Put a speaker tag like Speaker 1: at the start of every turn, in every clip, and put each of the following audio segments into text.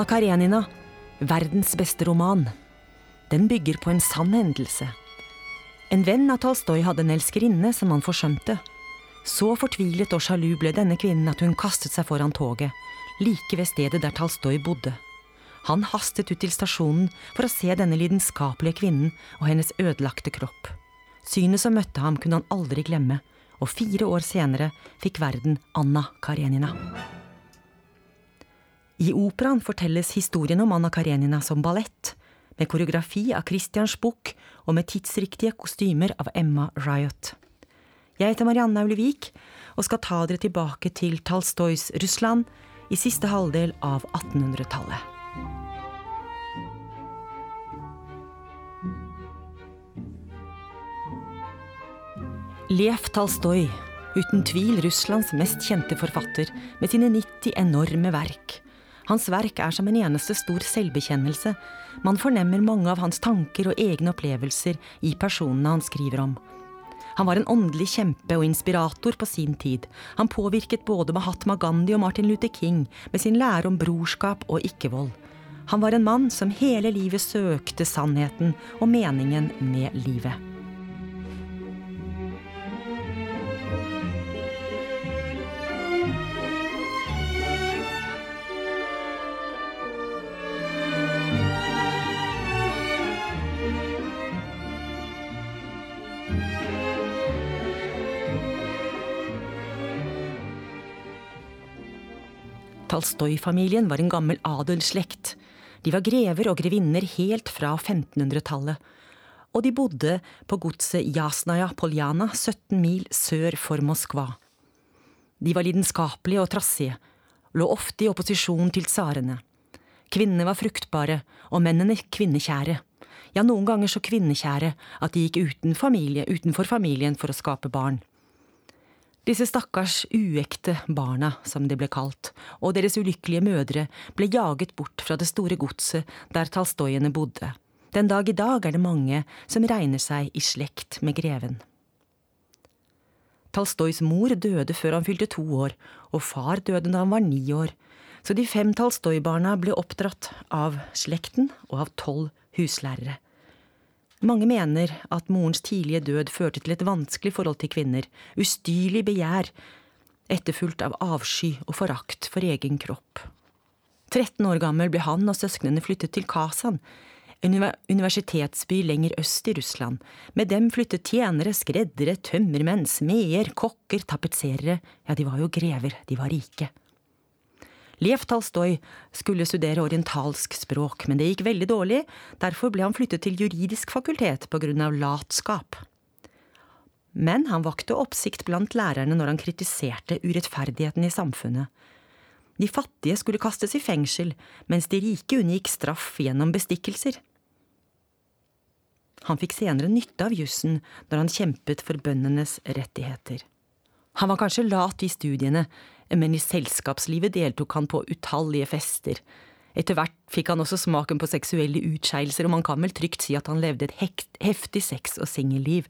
Speaker 1: Anna Karenina, verdens beste roman. Den bygger på en sann hendelse. En venn av Tolstoy hadde en elskerinne som han forsømte. Så fortvilet og sjalu ble denne kvinnen at hun kastet seg foran toget, like ved stedet der Tolstoy bodde. Han hastet ut til stasjonen for å se denne lidenskapelige kvinnen og hennes ødelagte kropp. Synet som møtte ham, kunne han aldri glemme, og fire år senere fikk verden Anna Karenina. I operaen fortelles historien om Anna Karenina som ballett, med koreografi av Christian Spuch og med tidsriktige kostymer av Emma Riot. Jeg heter Marianne Aulevik og skal ta dere tilbake til Talstoys Russland i siste halvdel av 1800-tallet. Lev Talstoy, uten tvil Russlands mest kjente forfatter, med sine 90 enorme verk. Hans verk er som en eneste stor selvbekjennelse. Man fornemmer mange av hans tanker og egne opplevelser i personene han skriver om. Han var en åndelig kjempe og inspirator på sin tid. Han påvirket både Mahatma Gandhi og Martin Luther King med sin lære om brorskap og ikke-vold. Han var en mann som hele livet søkte sannheten og meningen med livet. Talstoy-familien var en gammel adelsslekt. De var grever og grevinner helt fra 1500-tallet. Og de bodde på godset Jasnaja Poljana 17 mil sør for Moskva. De var lidenskapelige og trassige, lå ofte i opposisjon til tsarene. Kvinnene var fruktbare, og mennene kvinnekjære. Ja, noen ganger så kvinnekjære at de gikk uten familie, utenfor familien for å skape barn. Disse stakkars uekte barna, som de ble kalt, og deres ulykkelige mødre ble jaget bort fra det store godset der talstoiene bodde. Den dag i dag er det mange som regner seg i slekt med greven. Talstois mor døde før han fylte to år, og far døde da han var ni år, så de fem Talstoi-barna ble oppdratt av slekten og av tolv huslærere. Mange mener at morens tidlige død førte til et vanskelig forhold til kvinner, ustyrlig begjær, etterfulgt av avsky og forakt for egen kropp. 13 år gammel ble han og søsknene flyttet til Kasan, en universitetsby lenger øst i Russland. Med dem flyttet tjenere, skreddere, tømmermenn, smeder, kokker, tapetserere, ja, de var jo grever, de var rike. Lev Talstoy skulle studere orientalsk språk, men det gikk veldig dårlig, derfor ble han flyttet til juridisk fakultet av latskap. Men han vakte oppsikt blant lærerne når han kritiserte urettferdigheten i samfunnet. De fattige skulle kastes i fengsel, mens de rike unngikk straff gjennom bestikkelser. Han fikk senere nytte av jussen når han kjempet for bøndenes rettigheter. Han var kanskje lat i studiene, men i selskapslivet deltok han på utallige fester. Etter hvert fikk han også smaken på seksuelle utskeielser, og man kan vel trygt si at han levde et heftig sex- og singelliv.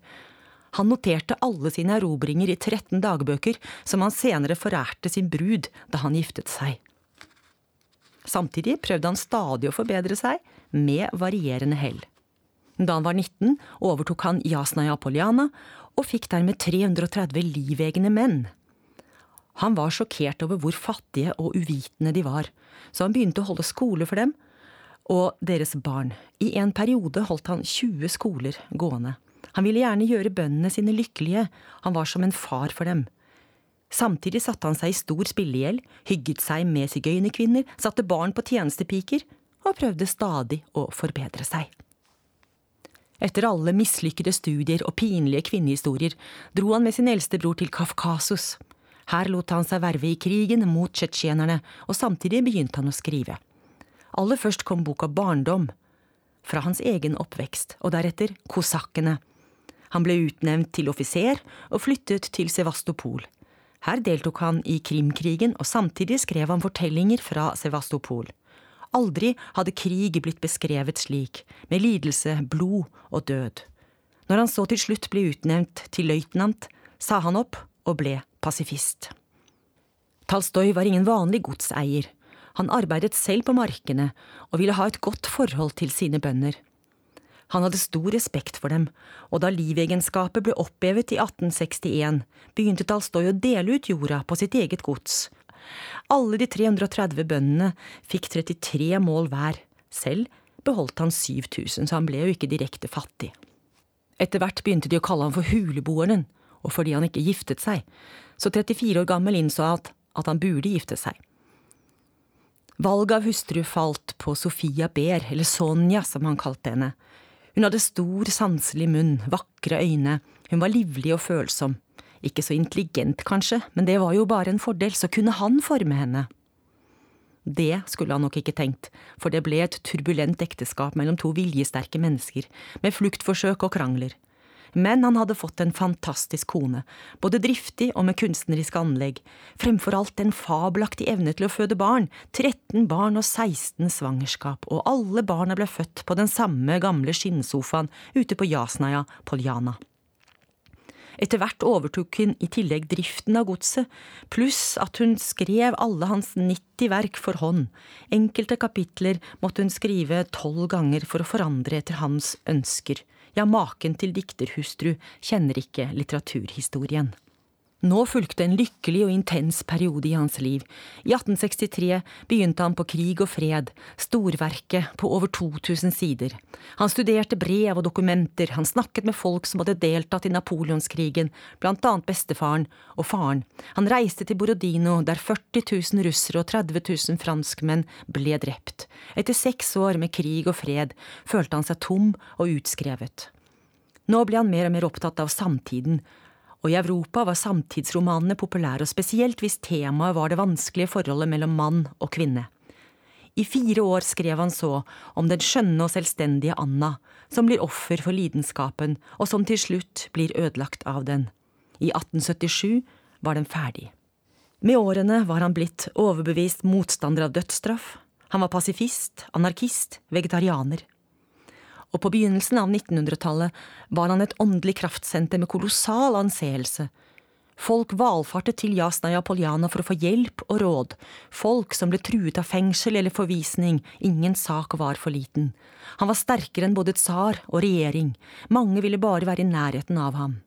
Speaker 1: Han noterte alle sine erobringer i 13 dagbøker, som han senere forærte sin brud da han giftet seg. Samtidig prøvde han stadig å forbedre seg, med varierende hell. Da han var 19, overtok han Jasnaja Poljana, og fikk dermed 330 livegne menn. Han var sjokkert over hvor fattige og uvitende de var, så han begynte å holde skole for dem og deres barn. I en periode holdt han 20 skoler gående. Han ville gjerne gjøre bøndene sine lykkelige, han var som en far for dem. Samtidig satte han seg i stor spillegjeld, hygget seg med sigøynerkvinner, satte barn på tjenestepiker og prøvde stadig å forbedre seg. Etter alle mislykkede studier og pinlige kvinnehistorier dro han med sin eldste bror til Kafkasus. Her lot han seg verve i krigen mot tsjetsjenerne, og samtidig begynte han å skrive. Aller først kom boka Barndom, fra hans egen oppvekst, og deretter Kosakkene. Han ble utnevnt til offiser og flyttet til Sevastopol. Her deltok han i Krimkrigen, og samtidig skrev han fortellinger fra Sevastopol. Aldri hadde krig blitt beskrevet slik, med lidelse, blod og død. Når han så til slutt ble utnevnt til løytnant, sa han opp og ble pasifist. Talstoy var ingen vanlig godseier. Han arbeidet selv på markene og ville ha et godt forhold til sine bønder. Han hadde stor respekt for dem, og da livegenskapet ble opphevet i 1861, begynte Talstoy å dele ut jorda på sitt eget gods. Alle de 330 bøndene fikk 33 mål hver. Selv beholdt han 7000, så han ble jo ikke direkte fattig. Etter hvert begynte de å kalle ham for huleboeren, og fordi han ikke giftet seg, så 34 år gammel innså at, at han burde gifte seg. Valget av hustru falt på Sofia Behr, eller Sonja som han kalte henne. Hun hadde stor, sanselig munn, vakre øyne, hun var livlig og følsom. Ikke så intelligent, kanskje, men det var jo bare en fordel, så kunne han forme henne. Det skulle han nok ikke tenkt, for det ble et turbulent ekteskap mellom to viljesterke mennesker, med fluktforsøk og krangler. Men han hadde fått en fantastisk kone, både driftig og med kunstneriske anlegg, fremfor alt en fabelaktig evne til å føde barn, 13 barn og 16 svangerskap, og alle barna ble født på den samme gamle skinnsofaen ute på Jasnaja Poljana. Etter hvert overtok hun i tillegg driften av godset, pluss at hun skrev alle hans 90 verk for hånd. Enkelte kapitler måtte hun skrive tolv ganger for å forandre etter hans ønsker. Ja, maken til dikterhustru kjenner ikke litteraturhistorien. Nå fulgte en lykkelig og intens periode i hans liv. I 1863 begynte han på Krig og fred, storverket på over 2000 sider. Han studerte brev og dokumenter, han snakket med folk som hadde deltatt i napoleonskrigen, blant annet bestefaren og faren. Han reiste til Borodino, der 40 000 russere og 30 000 franskmenn ble drept. Etter seks år med krig og fred følte han seg tom og utskrevet. Nå ble han mer og mer opptatt av samtiden, og i Europa var samtidsromanene populære, og spesielt hvis temaet var det vanskelige forholdet mellom mann og kvinne. I fire år skrev han så om den skjønne og selvstendige Anna, som blir offer for lidenskapen, og som til slutt blir ødelagt av den. I 1877 var den ferdig. Med årene var han blitt overbevist motstander av dødsstraff. Han var pasifist, anarkist, vegetarianer og på begynnelsen av 1900-tallet var han et åndelig kraftsenter med kolossal anseelse. Folk valfartet til Jasnaja Poljana for å få hjelp og råd, folk som ble truet av fengsel eller forvisning, ingen sak var for liten. Han var sterkere enn både tsar og regjering, mange ville bare være i nærheten av ham.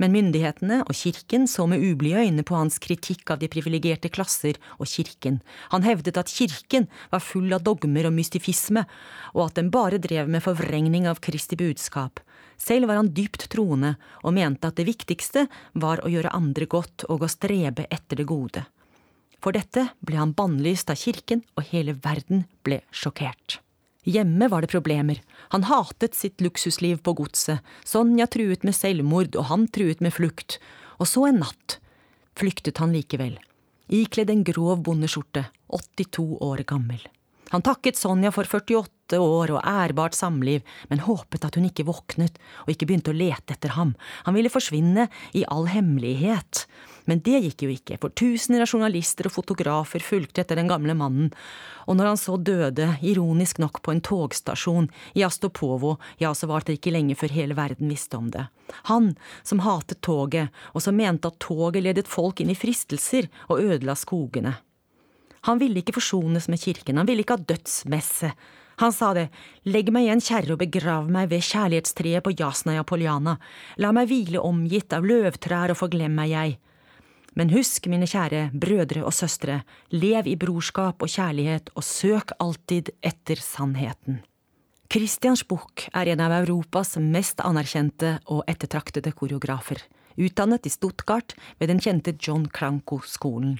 Speaker 1: Men myndighetene og kirken så med ublide øyne på hans kritikk av de privilegerte klasser og kirken. Han hevdet at kirken var full av dogmer og mystifisme, og at den bare drev med forvrengning av Kristi budskap. Selv var han dypt troende og mente at det viktigste var å gjøre andre godt og å strebe etter det gode. For dette ble han bannlyst av kirken, og hele verden ble sjokkert. Hjemme var det problemer. Han hatet sitt luksusliv på godset. Sonja truet med selvmord, og han truet med flukt. Og så en natt flyktet han likevel. Ikledd en grov bondeskjorte, 82 år gammel. Han takket Sonja for 48 år og ærbart samliv, men håpet at hun ikke våknet og ikke begynte å lete etter ham. Han ville forsvinne i all hemmelighet. Men det gikk jo ikke, for tusener av journalister og fotografer fulgte etter den gamle mannen, og når han så døde, ironisk nok på en togstasjon i Astopovo, ja, så var det ikke lenge før hele verden visste om det. Han som hatet toget, og som mente at toget ledet folk inn i fristelser og ødela skogene. Han ville ikke forsones med kirken, han ville ikke ha dødsmesse. Han sa det, legg meg i en kjerre og begrav meg ved kjærlighetstreet på Jasnaja Poljana, la meg hvile omgitt av løvtrær og forglem meg jeg. Men husk, mine kjære brødre og søstre, lev i brorskap og kjærlighet og søk alltid etter sannheten. Christians Buch er en av Europas mest anerkjente og ettertraktede koreografer, utdannet i Stuttgart ved den kjente John Cranko-skolen.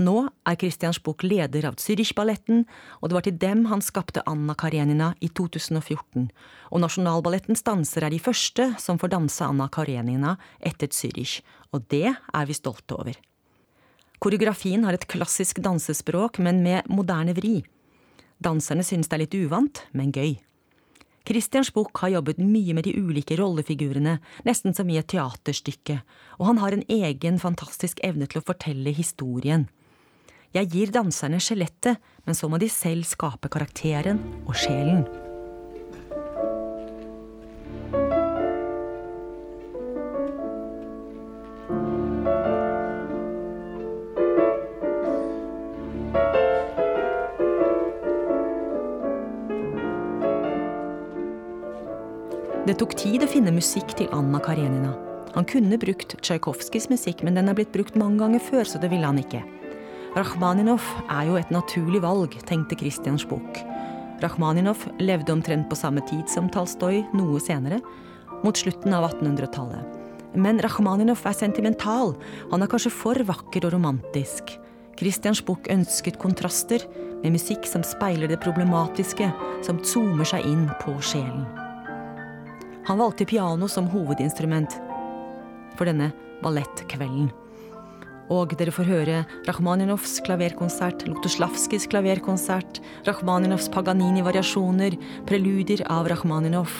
Speaker 1: Nå er Christians Buch leder av Zürich-balletten, og det var til dem han skapte Anna Karenina i 2014. Og Nasjonalballettens dansere er de første som får danse Anna Karenina etter Zürich, og det er vi stolte over. Koreografien har et klassisk dansespråk, men med moderne vri. Danserne synes det er litt uvant, men gøy. Christians Buch har jobbet mye med de ulike rollefigurene, nesten som i et teaterstykke, og han har en egen fantastisk evne til å fortelle historien. Jeg gir danserne skjelettet, men så må de selv skape karakteren og sjelen. Det tok tid å finne musikk til Anna Karenina. Han kunne brukt Tsjajkovskijs musikk, men den er blitt brukt mange ganger før, så det ville han ikke. Rakhmaninov er jo et naturlig valg, tenkte Christian bok. Rakhmaninov levde omtrent på samme tid som Talstoy, noe senere, mot slutten av 1800-tallet. Men Rakhmaninov er sentimental, han er kanskje for vakker og romantisk. Christian bok ønsket kontraster, med musikk som speiler det problematiske, som zoomer seg inn på sjelen. Han valgte piano som hovedinstrument, for denne ballettkvelden. Og dere får høre Rakhmaninovs klaverkonsert, Lutoslavskijs klaverkonsert, Rakhmaninovs Paganini-variasjoner, preludier av Rakhmaninov.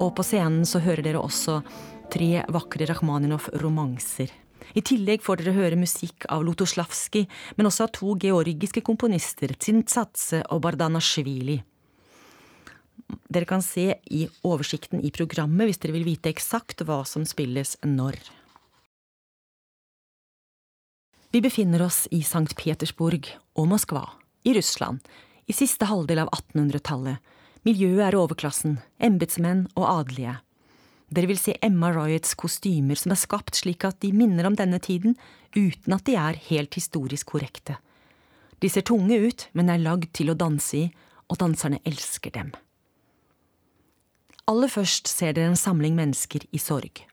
Speaker 1: Og på scenen så hører dere også tre vakre Rakhmaninov-romanser. I tillegg får dere høre musikk av Lutoslavskij, men også av to georgiske komponister, Tsintsatse og Bardanashvili. Dere kan se i oversikten i programmet hvis dere vil vite eksakt hva som spilles når. Vi befinner oss i St. Petersburg og Moskva, i Russland, i siste halvdel av 1800-tallet. Miljøet er overklassen, embetsmenn og adelige. Dere vil se Emma Ryots kostymer som er skapt slik at de minner om denne tiden, uten at de er helt historisk korrekte. De ser tunge ut, men er lagd til å danse i, og danserne elsker dem. Aller først ser dere en samling mennesker i sorg.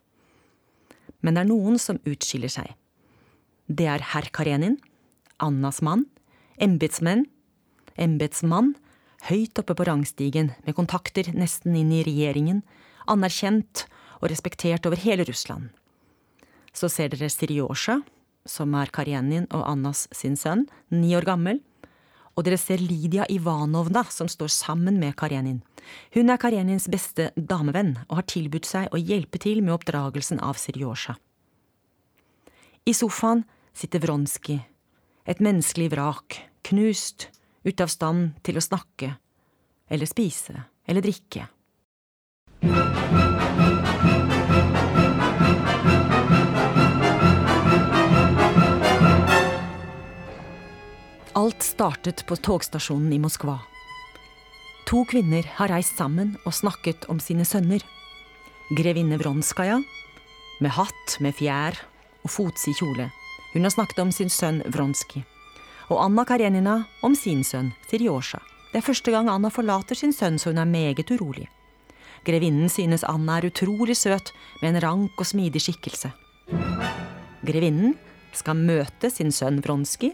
Speaker 1: Men det er noen som utskiller seg. Det er herr Karenin, Annas mann, embetsmenn, embetsmann, høyt oppe på rangstigen, med kontakter nesten inn i regjeringen, anerkjent og respektert over hele Russland. Så ser dere Sirjosja, som er Karenin og Annas sin sønn, ni år gammel, og dere ser Lydia Ivanovna, som står sammen med Karenin. Hun er Karenins beste damevenn og har tilbudt seg å hjelpe til med oppdragelsen av Sirjosja. I sofaen sitter Vronskij, et menneskelig vrak, knust, ute av stand til å snakke, eller spise, eller drikke. Alt startet på togstasjonen i Moskva. To kvinner har reist sammen og snakket om sine sønner. Grevinne Vronskaja, med hatt med fjær og fotsid kjole. Hun har snakket om sin sønn Vronski. Og Anna Karenina om sin sønn Sirjosja. Det er første gang Anna forlater sin sønn, så hun er meget urolig. Grevinnen synes Anna er utrolig søt, med en rank og smidig skikkelse. Grevinnen skal møte sin sønn Vronski,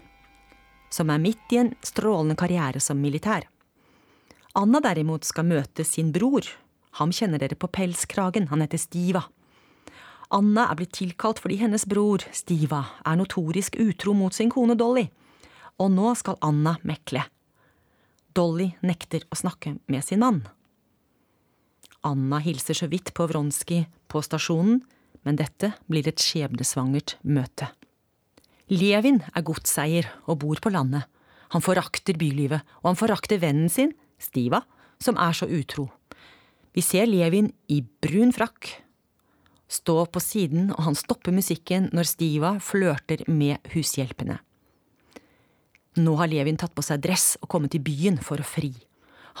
Speaker 1: som er midt i en strålende karriere som militær. Anna derimot skal møte sin bror. Ham kjenner dere på pelskragen, han heter Stiva. Anna er blitt tilkalt fordi hennes bror, Stiva, er notorisk utro mot sin kone Dolly. Og nå skal Anna mekle. Dolly nekter å snakke med sin mann. Anna hilser så vidt på Vronski på stasjonen, men dette blir et skjebnesvangert møte. Levin er godseier og bor på landet. Han forakter bylivet, og han forakter vennen sin, Stiva, som er så utro. Vi ser Levin i brun frakk stå på siden, og han stopper musikken når Stiva flørter med hushjelpene. Nå har Levin tatt på seg dress og kommet til byen for å fri.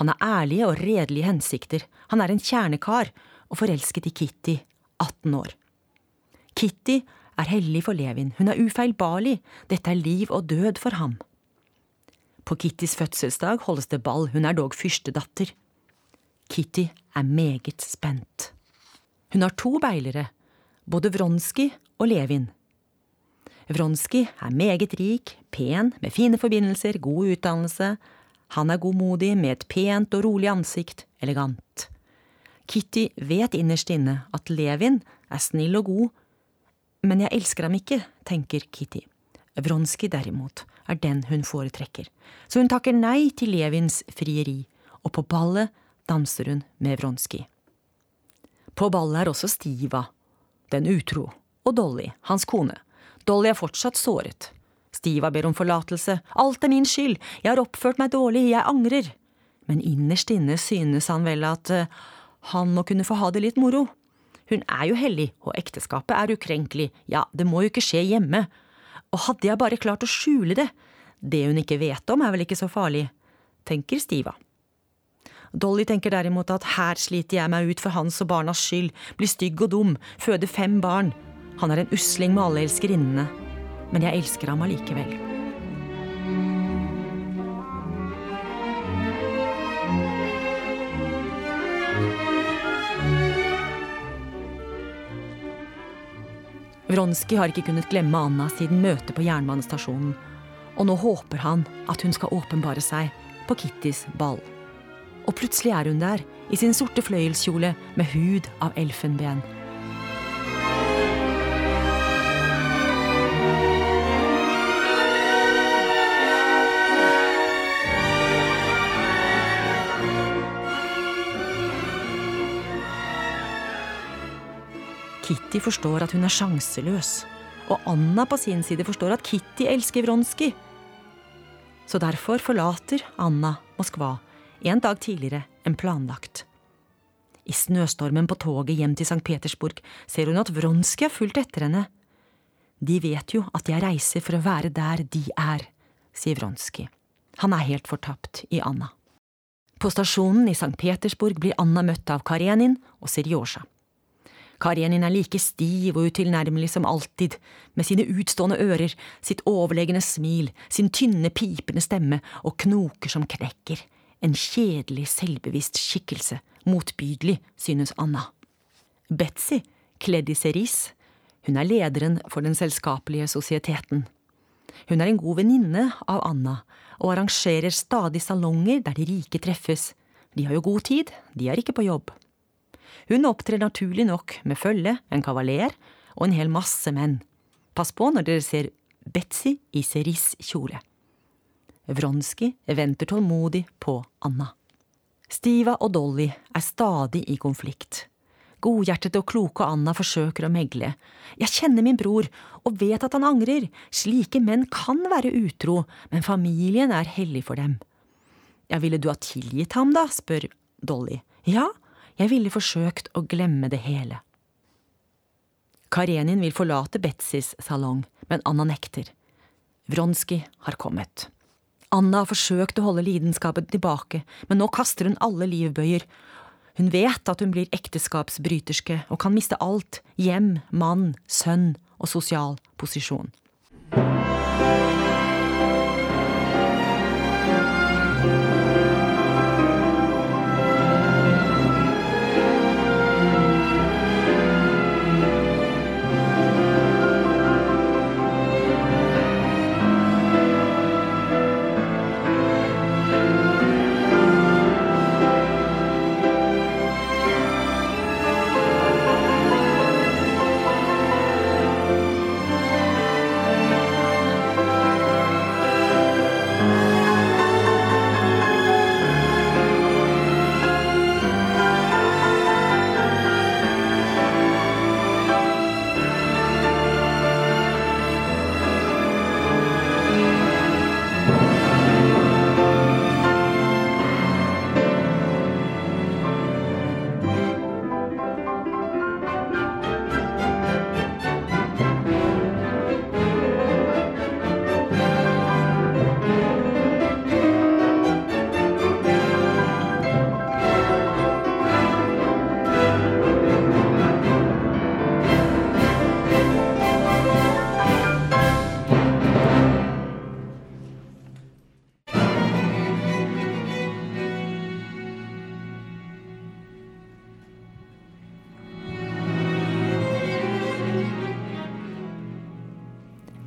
Speaker 1: Han har ærlige og redelige hensikter, han er en kjernekar og forelsket i Kitty, 18 år. Kitty er hellig for Levin, hun er ufeilbarlig, dette er liv og død for ham. På Kittys fødselsdag holdes det ball, hun er dog fyrstedatter. Kitty er meget spent. Hun har to beilere, både Vronskij og Levin. Vronskij er meget rik, pen, med fine forbindelser, god utdannelse. Han er godmodig, med et pent og rolig ansikt, elegant. Kitty vet innerst inne at Levin er snill og god, men jeg elsker ham ikke, tenker Kitty. Vronskij derimot er den hun foretrekker, så hun takker nei til Levins frieri, og på ballet danser hun med Vronskij. På ballet er også Stiva, den utro, og Dolly, hans kone. Dolly er fortsatt såret. Stiva ber om forlatelse. Alt er min skyld, jeg har oppført meg dårlig, jeg angrer. Men innerst inne synes han vel at uh, han må kunne få ha det litt moro. Hun er jo hellig, og ekteskapet er ukrenkelig, ja, det må jo ikke skje hjemme. Og hadde jeg bare klart å skjule det, det hun ikke vet om er vel ikke så farlig, tenker Stiva. Dolly tenker derimot at her sliter jeg meg ut for hans og barnas skyld, blir stygg og dum, føder fem barn. Han er en usling med alle elskerinnene. Men jeg elsker ham allikevel. Wronski har ikke kunnet glemme Anna siden møtet på jernbanestasjonen, og nå håper han at hun skal åpenbare seg på Kittys ball. Og plutselig er hun der, i sin sorte fløyelskjole med hud av elfenben. Kitty forstår at hun er sjanseløs, og Anna på sin side forstår at Kitty elsker Wronski. Så derfor forlater Anna Moskva en dag tidligere enn planlagt. I snøstormen på toget hjem til St. Petersburg ser hun at Wronski har fulgt etter henne. De vet jo at jeg reiser for å være der de er, sier Wronski. Han er helt fortapt i Anna. På stasjonen i St. Petersburg blir Anna møtt av Karenin og Serjosa. Karenin er like stiv og utilnærmelig som alltid, med sine utstående ører, sitt overlegne smil, sin tynne, pipende stemme og knoker som knekker. En kjedelig, selvbevisst skikkelse, motbydelig, synes Anna. Betzy, kledd i cerise, hun er lederen for den selskapelige sosieteten. Hun er en god venninne av Anna, og arrangerer stadig salonger der de rike treffes. De har jo god tid, de er ikke på jobb. Hun opptrer naturlig nok med følge, en kavaler og en hel masse menn. Pass på når dere ser Betzy i cerise kjole. Wronski venter tålmodig på Anna. Stiva og Dolly er stadig i konflikt. Godhjertede og kloke Anna forsøker å megle. Jeg kjenner min bror og vet at han angrer. Slike menn kan være utro, men familien er hellig for dem. Ja, ville du ha tilgitt ham, da? spør Dolly. Ja, jeg ville forsøkt å glemme det hele. Karenin vil forlate Betzys salong, men Anna nekter. Wronski har kommet. Anna har forsøkt å holde lidenskapen tilbake, men nå kaster hun alle livbøyer. Hun vet at hun blir ekteskapsbryterske og kan miste alt, hjem, mann, sønn og sosial posisjon.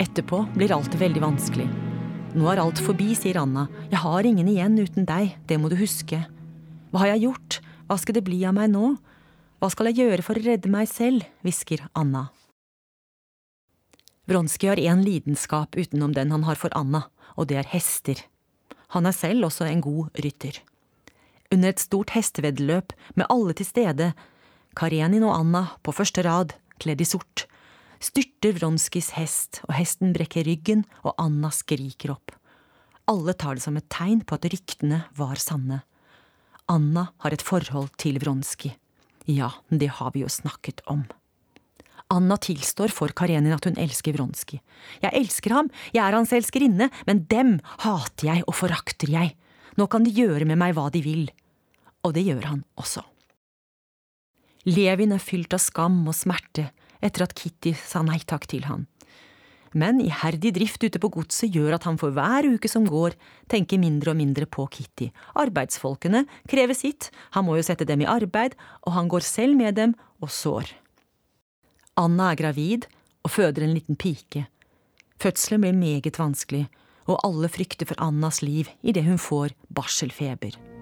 Speaker 1: Etterpå blir alt veldig vanskelig. Nå er alt forbi, sier Anna. Jeg har ingen igjen uten deg, det må du huske. Hva har jeg gjort, hva skal det bli av meg nå? Hva skal jeg gjøre for å redde meg selv? hvisker Anna. Wronski har én lidenskap utenom den han har for Anna, og det er hester. Han er selv også en god rytter. Under et stort hesteveddeløp med alle til stede, Karenin og Anna på første rad, kledd i sort, styrter Vronskis hest, og hesten brekker ryggen, og Anna skriker opp. Alle tar det som et tegn på at ryktene var sanne. Anna har et forhold til Vronski. Ja, det har vi jo snakket om. Anna tilstår for Karenin at hun elsker Vronski. Jeg elsker ham, jeg er hans elskerinne, men dem hater jeg og forakter jeg. Nå kan de gjøre med meg hva de vil. og det gjør han også. Levin er fylt av skam og smerte etter at Kitty sa nei takk til han. Men iherdig drift ute på godset gjør at han for hver uke som går, tenker mindre og mindre på Kitty. Arbeidsfolkene krever sitt, han må jo sette dem i arbeid, og han går selv med dem og sår. Anna er gravid og føder en liten pike. Fødselen blir meget vanskelig, og alle frykter for Annas liv idet hun får barselfeber.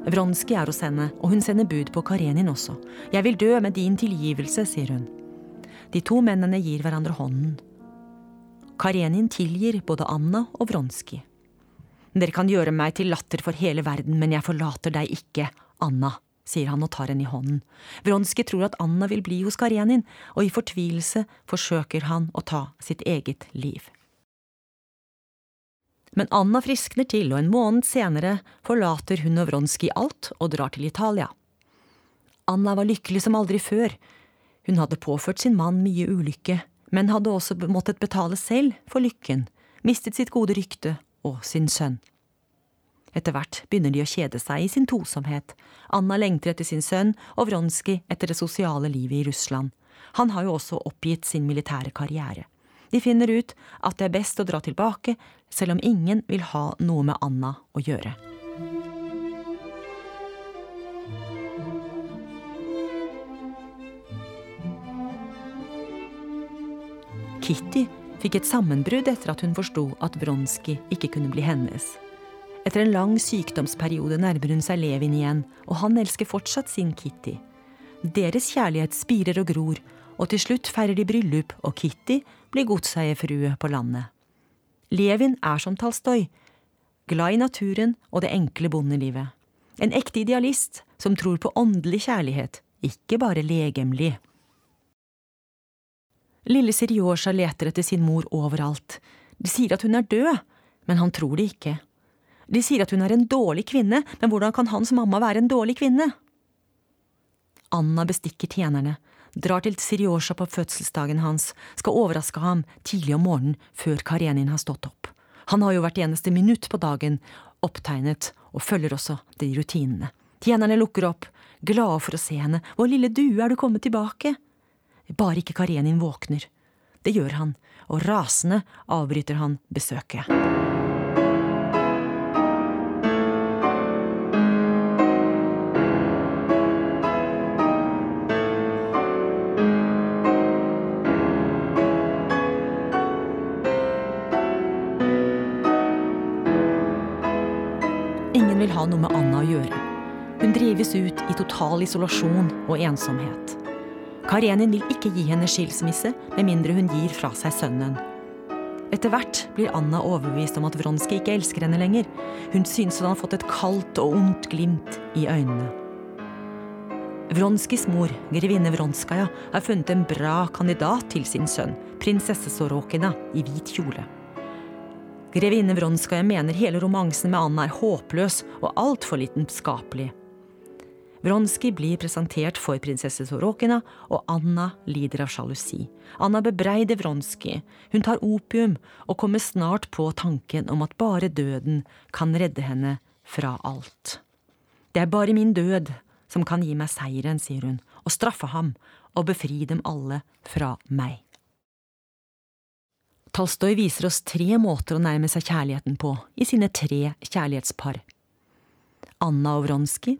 Speaker 1: Vronskij er hos henne, og hun sender bud på Karenin også. Jeg vil dø med din tilgivelse, sier hun. De to mennene gir hverandre hånden. Karenin tilgir både Anna og Vronskij. Dere kan gjøre meg til latter for hele verden, men jeg forlater deg ikke, Anna, sier han og tar henne i hånden. Vronskij tror at Anna vil bli hos Karenin, og i fortvilelse forsøker han å ta sitt eget liv. Men Anna friskner til, og en måned senere forlater hun og Vronskij alt og drar til Italia. Anna var lykkelig som aldri før. Hun hadde påført sin mann mye ulykke, men hadde også måttet betale selv for lykken, mistet sitt gode rykte og sin sønn. Etter hvert begynner de å kjede seg i sin tosomhet. Anna lengter etter sin sønn, og Vronskij etter det sosiale livet i Russland. Han har jo også oppgitt sin militære karriere. De finner ut at det er best å dra tilbake, selv om ingen vil ha noe med Anna å gjøre. Kitty fikk et sammenbrudd etter at hun forsto at Vronsky ikke kunne bli hennes. Etter en lang sykdomsperiode nærmer hun seg Levin igjen, og han elsker fortsatt sin Kitty. Deres kjærlighet spirer og gror, og til slutt feirer de bryllup, og Kitty blir godseierfrue på landet. Levin er som Talstoy, glad i naturen og det enkle bondelivet. En ekte idealist som tror på åndelig kjærlighet, ikke bare legemlig. Lille Sirjosja leter etter sin mor overalt. De sier at hun er død, men han tror det ikke. De sier at hun er en dårlig kvinne, men hvordan kan hans mamma være en dårlig kvinne? Anna bestikker tjenerne, drar til Sirjosja på fødselsdagen hans, skal overraske ham tidlig om morgenen før Karenin har stått opp. Han har jo hvert eneste minutt på dagen opptegnet og følger også de rutinene. Tjenerne lukker opp, glade for å se henne. Vår lille due, er du kommet tilbake? Bare ikke Karenin våkner. Det gjør han, og rasende avbryter han besøket. Ingen vil ha noe med Anna å gjøre. Hun drives ut i total isolasjon og ensomhet. Karenin vil ikke gi henne skilsmisse med mindre hun gir fra seg sønnen. Etter hvert blir Anna overbevist om at Vronskij ikke elsker henne lenger. Hun synes han har fått et kaldt og ondt glimt i øynene. Vronskijs mor, grevinne Vronskaja, har funnet en bra kandidat til sin sønn, prinsesse Sorokina, i hvit kjole. Grevinne Vronskaja mener hele romansen med Anna er håpløs og altfor lidenskapelig. Vronski blir presentert for prinsesse Sorokina, og Anna lider av sjalusi. Anna bebreider Vronski, Hun tar opium og kommer snart på tanken om at bare døden kan redde henne fra alt. Det er bare min død som kan gi meg seieren, sier hun, og straffe ham og befri dem alle fra meg. Tolstoy viser oss tre måter å nærme seg kjærligheten på i sine tre kjærlighetspar. Anna og Vronsky.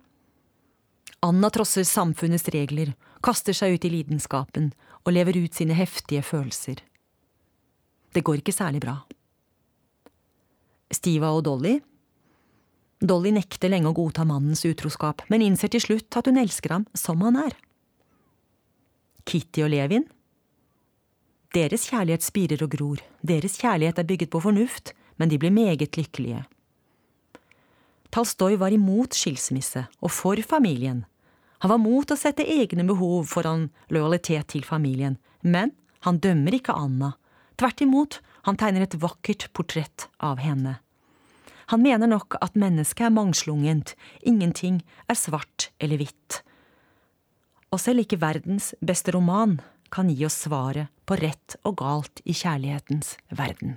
Speaker 1: Anna trosser samfunnets regler, kaster seg ut i lidenskapen og lever ut sine heftige følelser. Det går ikke særlig bra. Stiva og Dolly Dolly nekter lenge å godta mannens utroskap, men innser til slutt at hun elsker ham som han er. Kitty og Levin Deres kjærlighet spirer og gror, deres kjærlighet er bygget på fornuft, men de blir meget lykkelige. Talstoy var imot skilsmisse og for familien. Han var mot å sette egne behov foran lojalitet til familien, men han dømmer ikke Anna. Tvert imot, han tegner et vakkert portrett av henne. Han mener nok at mennesket er mangslungent, ingenting er svart eller hvitt. Og selv ikke verdens beste roman kan gi oss svaret på rett og galt i kjærlighetens verden.